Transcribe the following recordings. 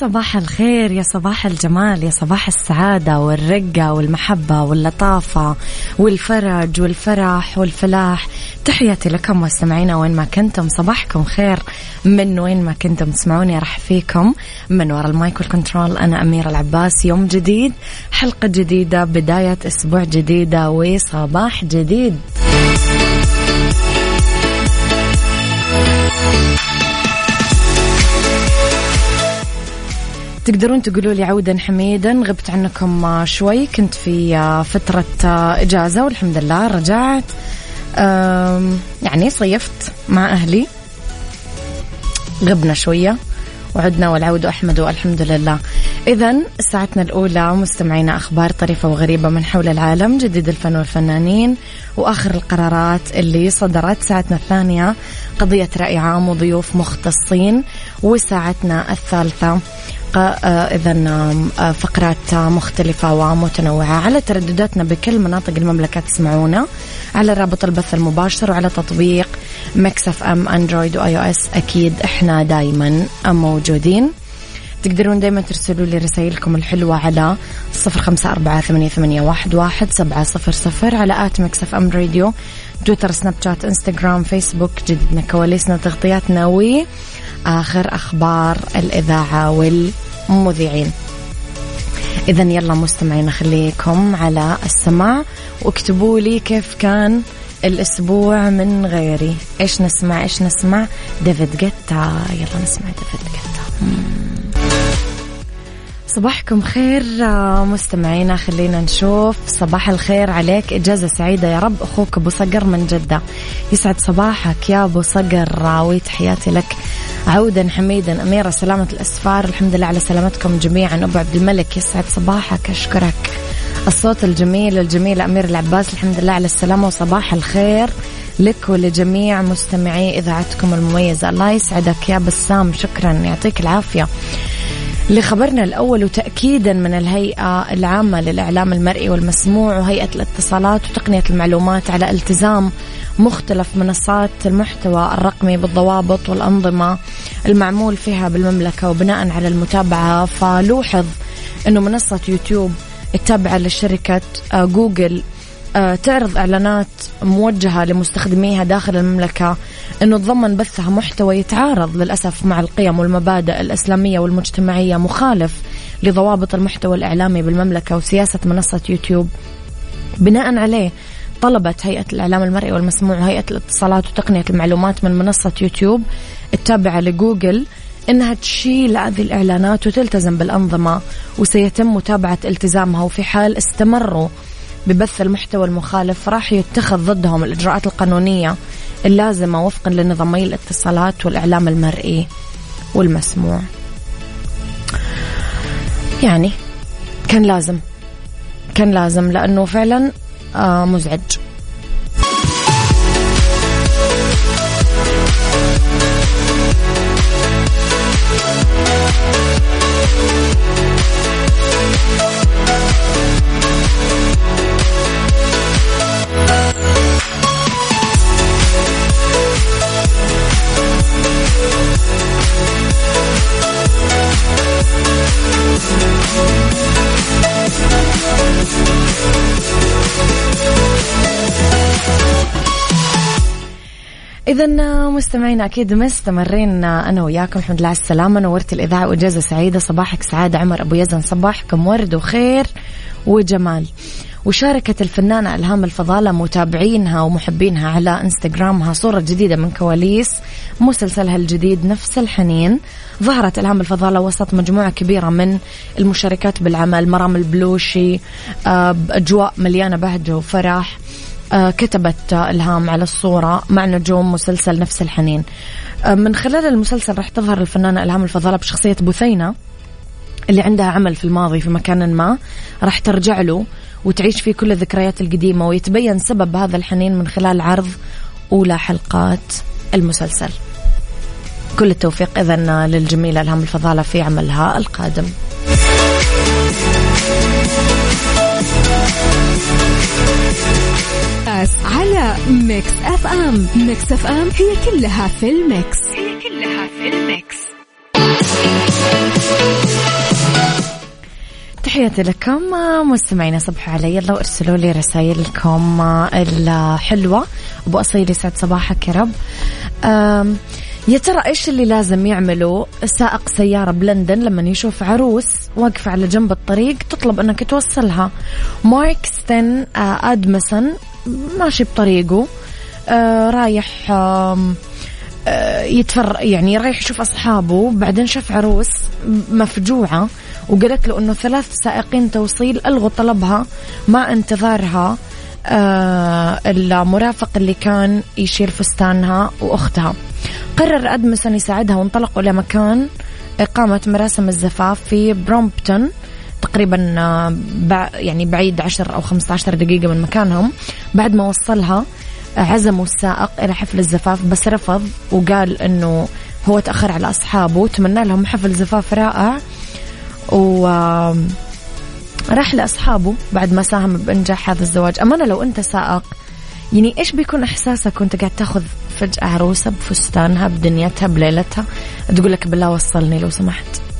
صباح الخير يا صباح الجمال يا صباح السعادة والرقة والمحبة واللطافة والفرج والفرح والفلاح. تحياتي لكم مستمعينا وين ما كنتم. صباحكم خير من وين ما كنتم تسمعوني. راح فيكم من وراء المايك والكنترول. أنا أميرة العباس. يوم جديد حلقة جديدة بداية أسبوع جديدة وصباح جديد. تقدرون تقولوا لي عودا حميدا غبت عنكم شوي كنت في فترة إجازة والحمد لله رجعت. يعني صيفت مع أهلي. غبنا شوية وعدنا والعود أحمد والحمد لله. إذا ساعتنا الأولى مستمعينا أخبار طريفة وغريبة من حول العالم جديد الفن والفنانين وآخر القرارات اللي صدرت. ساعتنا الثانية قضية رأي عام وضيوف مختصين وساعتنا الثالثة آه، إذا آه، فقرات مختلفة ومتنوعة على تردداتنا بكل مناطق المملكة تسمعونا على رابط البث المباشر وعلى تطبيق Mix FM Android و iOS. أكيد إحنا دايما موجودين. تقدرون دايما ترسلوا لي رسائلكم الحلوة على صفر خمسة أربعة ثمانية, ثمانية واحد, واحد سبعة صفر صفر على at Mix FM Radio تويتر سناب شات إنستغرام فيسبوك جديدنا كواليسنا تغطياتنا و آخر أخبار الإذاعة والمذيعين. إذا يلا مستمعين خليكم على السماع واكتبوا لي كيف كان الأسبوع من غيري. إيش نسمع؟ إيش نسمع؟ ديفيد جيتا. يلا نسمع ديفيد جيتا. صباحكم خير مستمعينا خلينا نشوف. صباح الخير عليك إجازة سعيدة يا رب. أخوك أبو صقر من جدة. يسعد صباحك يا أبو صقر. وتحياتي لك. عودا حميدا أميرة سلامة الأسفار. الحمد لله على سلامتكم جميعا. أبو عبد الملك يسعد صباحك أشكرك. الصوت الجميل الجميل أمير العباس. الحمد لله على السلامة وصباح الخير لك ولجميع مستمعي إذاعتكم المميزة. الله يسعدك يا بسام. شكرا. يعطيك العافية. لخبرنا الأول وتأكيدا من الهيئة العامة للإعلام المرئي والمسموع وهيئة الاتصالات وتقنية المعلومات على التزام مختلف منصات المحتوى الرقمي بالضوابط والأنظمة المعمول فيها بالمملكة وبناء على المتابعة. فلوحظ أنه منصة يوتيوب التابعة لشركة آه، جوجل تعرض إعلانات موجهة لمستخدميها داخل المملكة أنه تضمن بثها محتوى يتعارض للأسف مع القيم والمبادئ الإسلامية والمجتمعية مخالف لضوابط المحتوى الإعلامي بالمملكة وسياسة منصة يوتيوب. بناء عليه طلبت هيئة الإعلام المرئي والمسموع وهيئة الاتصالات وتقنية المعلومات من منصة يوتيوب التابعة لجوجل إنها تشيل هذه الإعلانات وتلتزم بالأنظمة وسيتم متابعة التزامها وفي حال استمروا ببث المحتوى المخالف راح يتخذ ضدهم الإجراءات القانونية اللازمة وفقا لنظامي الاتصالات والإعلام المرئي والمسموع. يعني كان لازم كان لازم لأنه فعلا آه، مزعج. إذا مستمعينا أكيد مستمرين أنا وياكم الحمد لله على السلامة. نورت الإذاعة وإجازة سعيدة. صباحك سعادة عمر أبو يزن. صباحكم ورد وخير وجمال. وشاركت الفنانة إلهام الفضالة متابعينها ومحبينها على إنستغرامها صورة جديدة من كواليس مسلسلها الجديد نفس الحنين. ظهرت إلهام الفضالة وسط مجموعة كبيرة من المشاركات بالعمل مرام البلوشي آه، أجواء مليانة بهجة وفرح. آه، كتبت إلهام على الصورة مع نجوم مسلسل نفس الحنين. آه، من خلال المسلسل راح تظهر الفنانة إلهام الفضالة بشخصية بثينة اللي عندها عمل في الماضي في مكان ما. راح ترجع له وتعيش فيه كل الذكريات القديمة ويتبين سبب هذا الحنين من خلال عرض أولى حلقات المسلسل. كل التوفيق إذا للجميلة إلهام الفضالة في عملها القادم. Mix FM. Mix FM هي كلها في ال mix. هي كلها في ال mix. تحياتي لكم مستمعينا صبحوا علي. يلا وأرسلوا لي رسائلكم الحلوة. أبو أصيل يسعد صباحك يا رب. يا ترى إيش اللي لازم يعمله سائق سيارة بلندن لما يشوف عروس واقفة على جنب الطريق تطلب أنك توصلها؟ مارك ستن ادمسون ماشي بطريقه آه رايح آه يتفر يعني رايح يشوف أصحابه بعدين شاف عروس مفجوعة وقالت له إنه ثلاث سائقين توصيل ألغوا طلبها مع انتظارها آه المرافق اللي كان يشيل فستانها وأختها. قرر أدمسون يساعدها وانطلقوا لمكان إقامة مراسم الزفاف في برومبتون تقريبا آه، يعني بعيد 10 أو 15 دقيقة من مكانهم. بعد ما وصلها عزموا السائق إلى حفل الزفاف بس رفض وقال أنه هو تأخر على أصحابه وتمنى لهم حفل زفاف رائع. و راح لأصحابه بعد ما ساهم بإنجاح هذا الزواج. أمانة لو أنت سائق يعني إيش بيكون إحساسك وأنت قاعد تأخذ فجأة عروسة بفستانها بدنيتها بليلتها تقول لك بالله وصلني لو سمحت.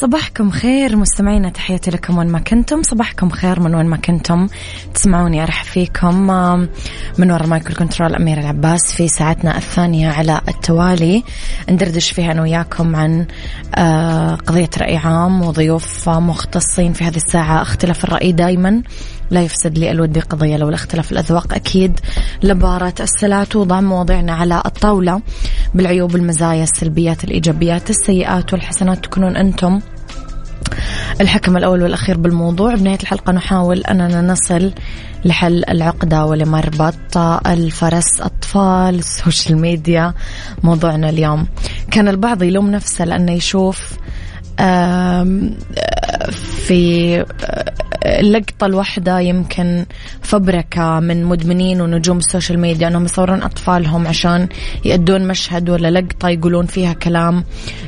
صباحكم خير مستمعينا تحياتي لكم وين ما كنتم. صباحكم خير من وين ما كنتم. تسمعوني أرحب فيكم من وراء مايكل كنترول أمير العباس في ساعتنا الثانية على التوالي. ندردش فيها أنا وياكم عن آه، قضية رأي عام وضيوف مختصين في هذه الساعة. اختلاف الرأي دايما. لا يفسد لي الود قضية لو الاختلاف الأذواق. أكيد لبارة السلات وضع مواضيعنا على الطاولة بالعيوب المزايا السلبيات الإيجابيات السيئات والحسنات. تكونون أنتم الحكم الأول والأخير بالموضوع. بنهاية الحلقة نحاول أننا نصل لحل العقدة ولمربط الفرس أطفال ال social media موضوعنا اليوم. كان البعض يلوم نفسه لأنه يشوف في اللقطة الواحدة يمكن فبركة من مدمنين ونجوم ال social media أنهم يصورون أطفالهم عشان يأدون مشهد ولا لقطة يقولون فيها كلام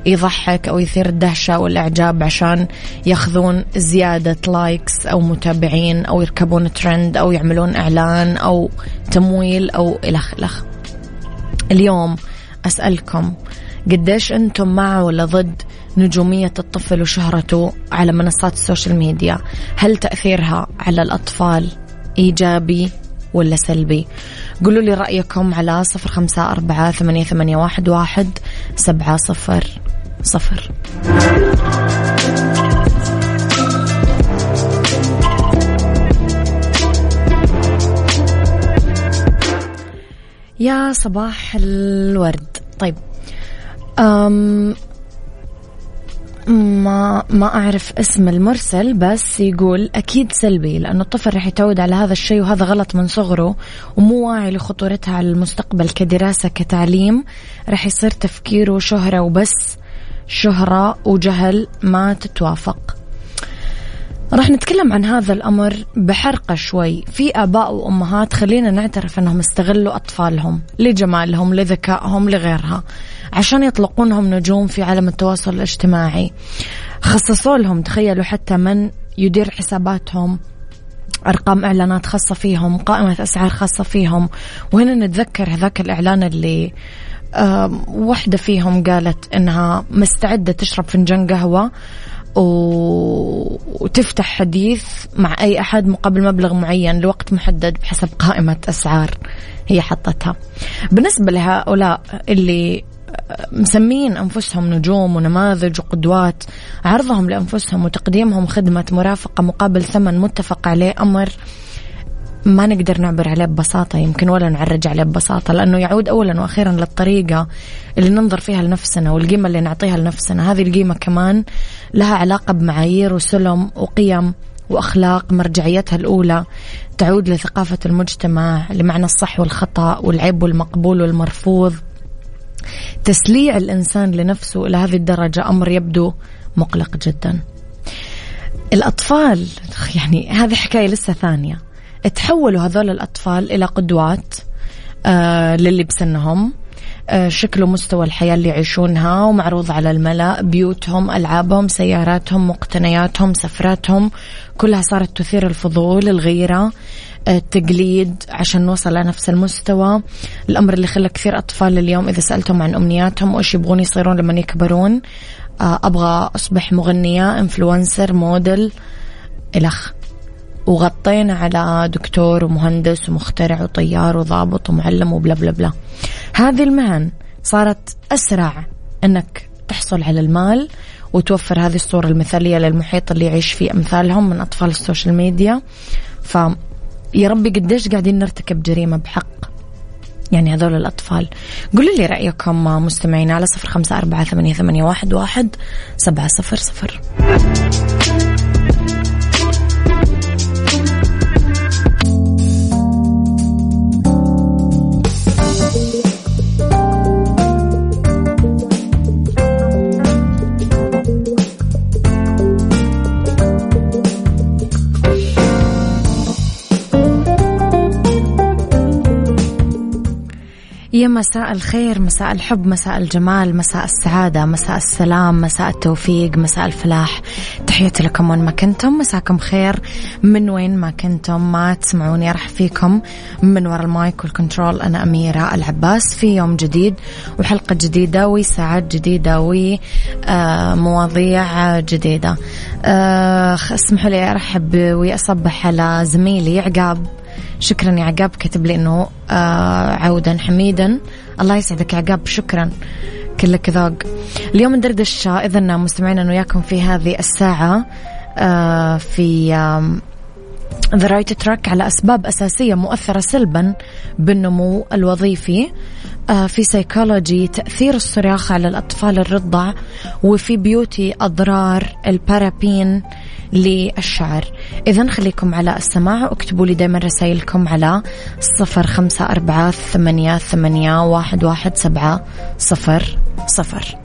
يضحك أو يثير الدهشة والإعجاب عشان ياخذون زيادة likes أو متابعين أو يركبون ترند أو يعملون إعلان أو تمويل أو إلخ إلخ اليوم أسألكم قديش أنتم مع ولا ضد نجومية الطفل وشهرته على منصات ال social media. هل تأثيرها على الأطفال إيجابي ولا سلبي؟ قولوا لي رأيكم على صفر خمسة أربعة ثمانية, ثمانية واحد, واحد سبعة صفر صفر. يا صباح الورد. طيب أم ما ما أعرف اسم المرسل بس يقول أكيد سلبي لأنه الطفل رح يتعود على هذا الشيء وهذا غلط من صغره ومو واعي لخطورتها على المستقبل كدراسة كتعليم. رح يصير تفكيره شهرة وبس شهرة وجهل ما تتوافق. راح نتكلم عن هذا الأمر بحرقة شوي. في آباء وأمهات خلينا نعترف أنهم استغلوا أطفالهم لجمالهم لذكائهم لغيرها عشان يطلقونهم نجوم في عالم التواصل الاجتماعي. خصصوا لهم تخيلوا حتى من يدير حساباتهم أرقام إعلانات خاصة فيهم قائمة أسعار خاصة فيهم. وهنا نتذكر هذاك الإعلان اللي واحدة فيهم قالت إنها مستعدة تشرب فنجان قهوة وتفتح حديث مع أي أحد مقابل مبلغ معين لوقت محدد بحسب قائمة أسعار هي حطتها. بالنسبة لهؤلاء اللي مسمين أنفسهم نجوم ونماذج وقدوات عرضهم لأنفسهم وتقديمهم خدمة مرافقة مقابل ثمن متفق عليه أمر ما نقدر نعبر عليه ببساطة يمكن ولا نعرج عليه ببساطة لأنه يعود أولا وأخيرا للطريقة اللي ننظر فيها لنفسنا والقيمة اللي نعطيها لنفسنا. هذه القيمة كمان لها علاقة بمعايير وسلم وقيم وأخلاق مرجعيتها الأولى تعود لثقافة المجتمع لمعنى الصح والخطأ والعيب والمقبول والمرفوض. تسليع الإنسان لنفسه إلى هذه الدرجة أمر يبدو مقلق جدا. الأطفال يعني هذه حكاية لسه ثانية. تحولوا هذول الأطفال إلى قدوات آه للي بسنهم. آه شكل ومستوى الحياة اللي يعيشونها ومعروض على الملأ بيوتهم ألعابهم سياراتهم مقتنياتهم سفراتهم. كلها صارت تثير الفضول الغيرة التقليد عشان نوصل لنفس المستوى. الأمر اللي خلى كثير أطفال اليوم إذا سألتهم عن أمنياتهم وإيش يبغون يصيرون لما يكبرون آه، أبغى أصبح مغنية influencer model إلخ وغطينا على دكتور ومهندس ومخترع وطيار وضابط ومعلم و blah blah blah. هذه المهن صارت أسرع أنك تحصل على المال وتوفر هذه الصورة المثالية للمحيط اللي يعيش فيه أمثالهم من أطفال ال social media. ف يا ربي قديش قاعدين نرتكب جريمة بحق يعني هذول الأطفال. قولوا لي رأيكم مستمعين على صفر خمسة أربعة ثمانية, ثمانية واحد, واحد سبعة صفر صفر. يا مساء الخير مساء الحب مساء الجمال مساء السعادة مساء السلام مساء التوفيق مساء الفلاح. تحياتي لكم وين ما كنتم مساكم خير. من وين ما كنتم ما تسمعوني أرحب فيكم من وراء ال mic وال control. أنا أميرة العباس في يوم جديد وحلقة جديدة وساعات جديدة ومواضيع جديدة. آه، اسمحوا لي أرحب وأصبح على زميلي عقاب. شكرا يا عقاب كتب لي إنه آه عودا حميدا. الله يسعدك يا عقاب شكرا. كلك ذوق اليوم ندردش اذا مستمعينا وياكم في هذه الساعة آه في the right track على أسباب أساسية مؤثرة سلبا بالنمو الوظيفي آه في سيكولوجي تأثير الصراخ على الأطفال الرضع وفي beauty أضرار البارابين. للشعر. إذا خليكم على السماع واكتبوا لي دائما رسائلكم على صفر خمسة أربعة ثمانية, ثمانية واحد, واحد سبعة صفر صفر.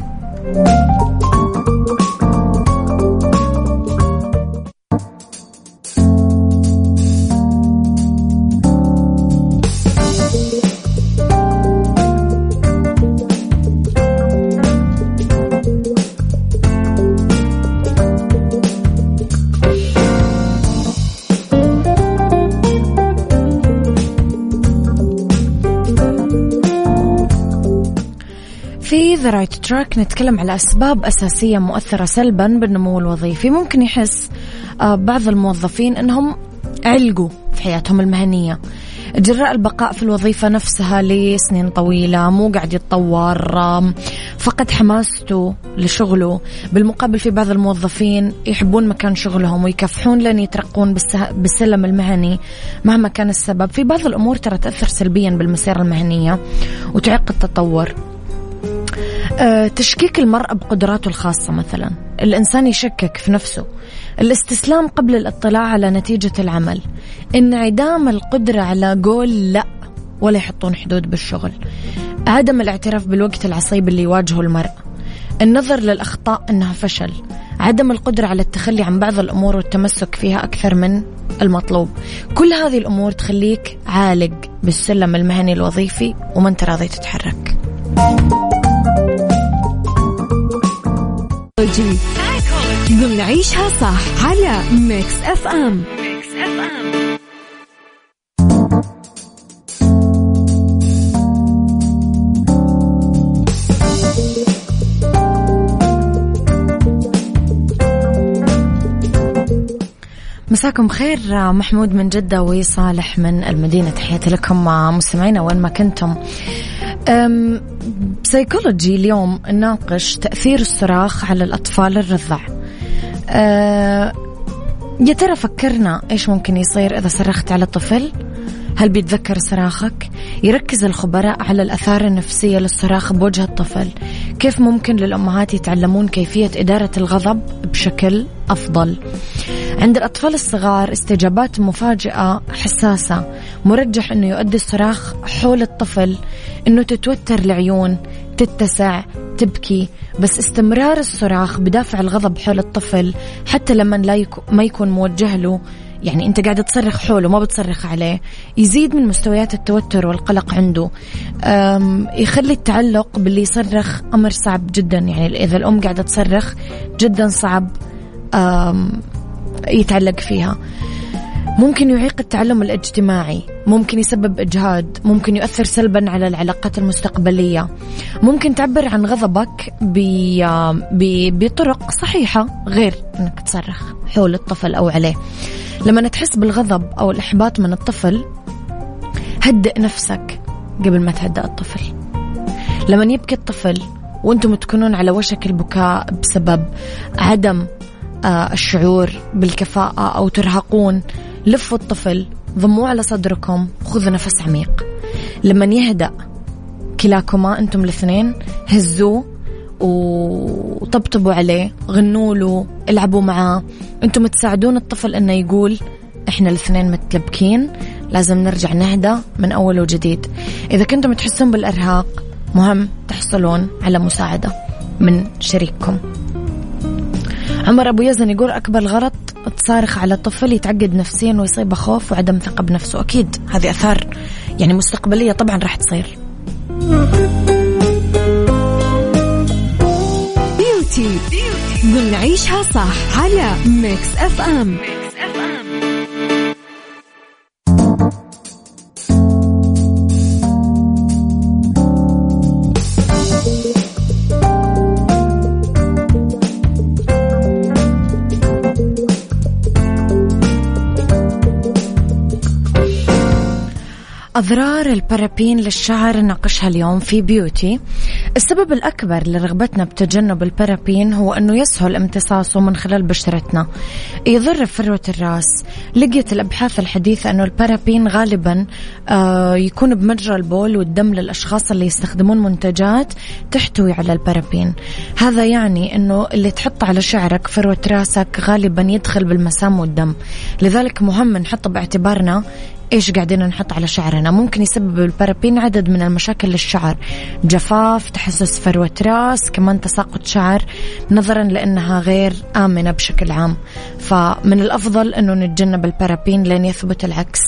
the right track. نتكلم على أسباب أساسية مؤثرة سلبا بالنمو الوظيفي. ممكن يحس آه، بعض الموظفين أنهم علقوا في حياتهم المهنية. جراء البقاء في الوظيفة نفسها لسنين طويلة مو قاعد يتطور فقد حماسته لشغله. بالمقابل في بعض الموظفين يحبون مكان شغلهم ويكافحون لين يترقون بالسلم المهني مهما كان السبب. في بعض الأمور ترى تأثر سلبيا بالمسيرة المهنية وتعيق التطور. تشكيك المرأة بقدراته الخاصة مثلا. الإنسان يشكك في نفسه. الاستسلام قبل الاطلاع على نتيجة العمل. انعدام القدرة على قول لا ولا يحطون حدود بالشغل. عدم الاعتراف بالوقت العصيب اللي يواجهه المرأة. النظر للأخطاء أنها فشل. عدم القدرة على التخلي عن بعض الأمور والتمسك فيها أكثر من المطلوب. كل هذه الأمور تخليك عالق بالسلم المهني الوظيفي وما أنت راضي تتحرك. ضمن عيشها صح على Mix FM Mix FM مساكم خير محمود من جدة وصالح من المدينة. تحياتي لكم مستمعينا وين ما كنتم. بسيكولوجي اليوم نناقش تأثير الصراخ على الأطفال الرضع. أه يا ترى فكرنا إيش ممكن يصير إذا صرخت على طفل؟ هل بيتذكر صراخك؟ يركز الخبراء على الأثار النفسية للصراخ بوجه الطفل. كيف ممكن للأمهات يتعلمون كيفية إدارة الغضب بشكل أفضل؟ عند الأطفال الصغار استجابات مفاجئة حساسة مرجح أنه يؤدي الصراخ حول الطفل أنه تتوتر العيون تتسع تبكي بس استمرار الصراخ بدافع الغضب حول الطفل حتى لما لا يكو ما يكون موجه له يعني أنت قاعد تصرخ حوله ما بتصرخ عليه يزيد من مستويات التوتر والقلق عنده. يخلي التعلق باللي يصرخ أمر صعب جدا يعني إذا الأم قاعدة تصرخ جدا صعب. يتعلق فيها. ممكن يعيق التعلم الاجتماعي ممكن يسبب إجهاد ممكن يؤثر سلبا على العلاقات المستقبلية. ممكن تعبر عن غضبك بطرق صحيحة غير أنك تصرخ حول الطفل أو عليه. لما تحس بالغضب أو الإحباط من الطفل هدئ نفسك قبل ما تهدأ الطفل. لما يبكي الطفل وأنتم تكونون على وشك البكاء بسبب عدم الشعور بالكفاءة أو ترهقون لفوا الطفل ضموه على صدركم خذوا نفس عميق. لما يهدأ كلاكما أنتم الاثنين هزوه وطبطبوا عليه غنوا له العبوا معاه. أنتم تساعدون الطفل أنه يقول إحنا الاثنين متلبكين لازم نرجع نهدى من أول وجديد. إذا كنتم تحسون بالإرهاق مهم تحصلون على مساعدة من شريككم. عمر أبو يزن يقول أكبر غلط تصارخ على طفل يتعقد نفسيا ويصيبه خوف وعدم ثقة بنفسه. أكيد هذه أثار يعني مستقبلية طبعا راح تصير. Beauty بنعيشها صح على Mix FM Mix أضرار البارابين للشعر نناقشها اليوم في Beauty. السبب الأكبر لرغبتنا بتجنب البارابين هو أنه يسهل امتصاصه من خلال بشرتنا. يضر بفروة الرأس. لقيت الأبحاث الحديثة أنه البارابين غالبا آه يكون بمجرى البول والدم للأشخاص اللي يستخدمون منتجات تحتوي على البارابين. هذا يعني أنه اللي تحط على شعرك فروة رأسك غالبا يدخل بالمسام والدم. لذلك مهم نحط باعتبارنا إيش قاعدين نحط على شعرنا؟ ممكن يسبب البارابين عدد من المشاكل للشعر. جفاف تحسس فروة راس كمان تساقط شعر نظرا لأنها غير آمنة بشكل عام. فمن الأفضل إنه نتجنب البارابين لين يثبت العكس.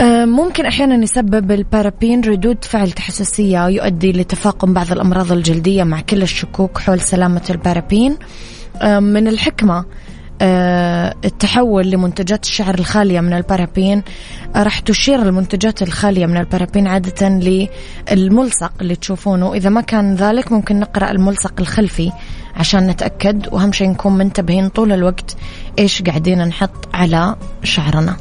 أه، ممكن أحيانا يسبب البارابين ردود فعل تحسسية يؤدي لتفاقم بعض الأمراض الجلدية مع كل الشكوك حول سلامة البارابين. أه، من الحكمة آه، التحول لمنتجات الشعر الخالية من البارابين. آه، راح تشير المنتجات الخالية من البارابين عادة للملصق اللي تشوفونه. إذا ما كان ذلك ممكن نقرأ الملصق الخلفي عشان نتأكد. وأهم شيء نكون منتبهين طول الوقت إيش قاعدين نحط على شعرنا.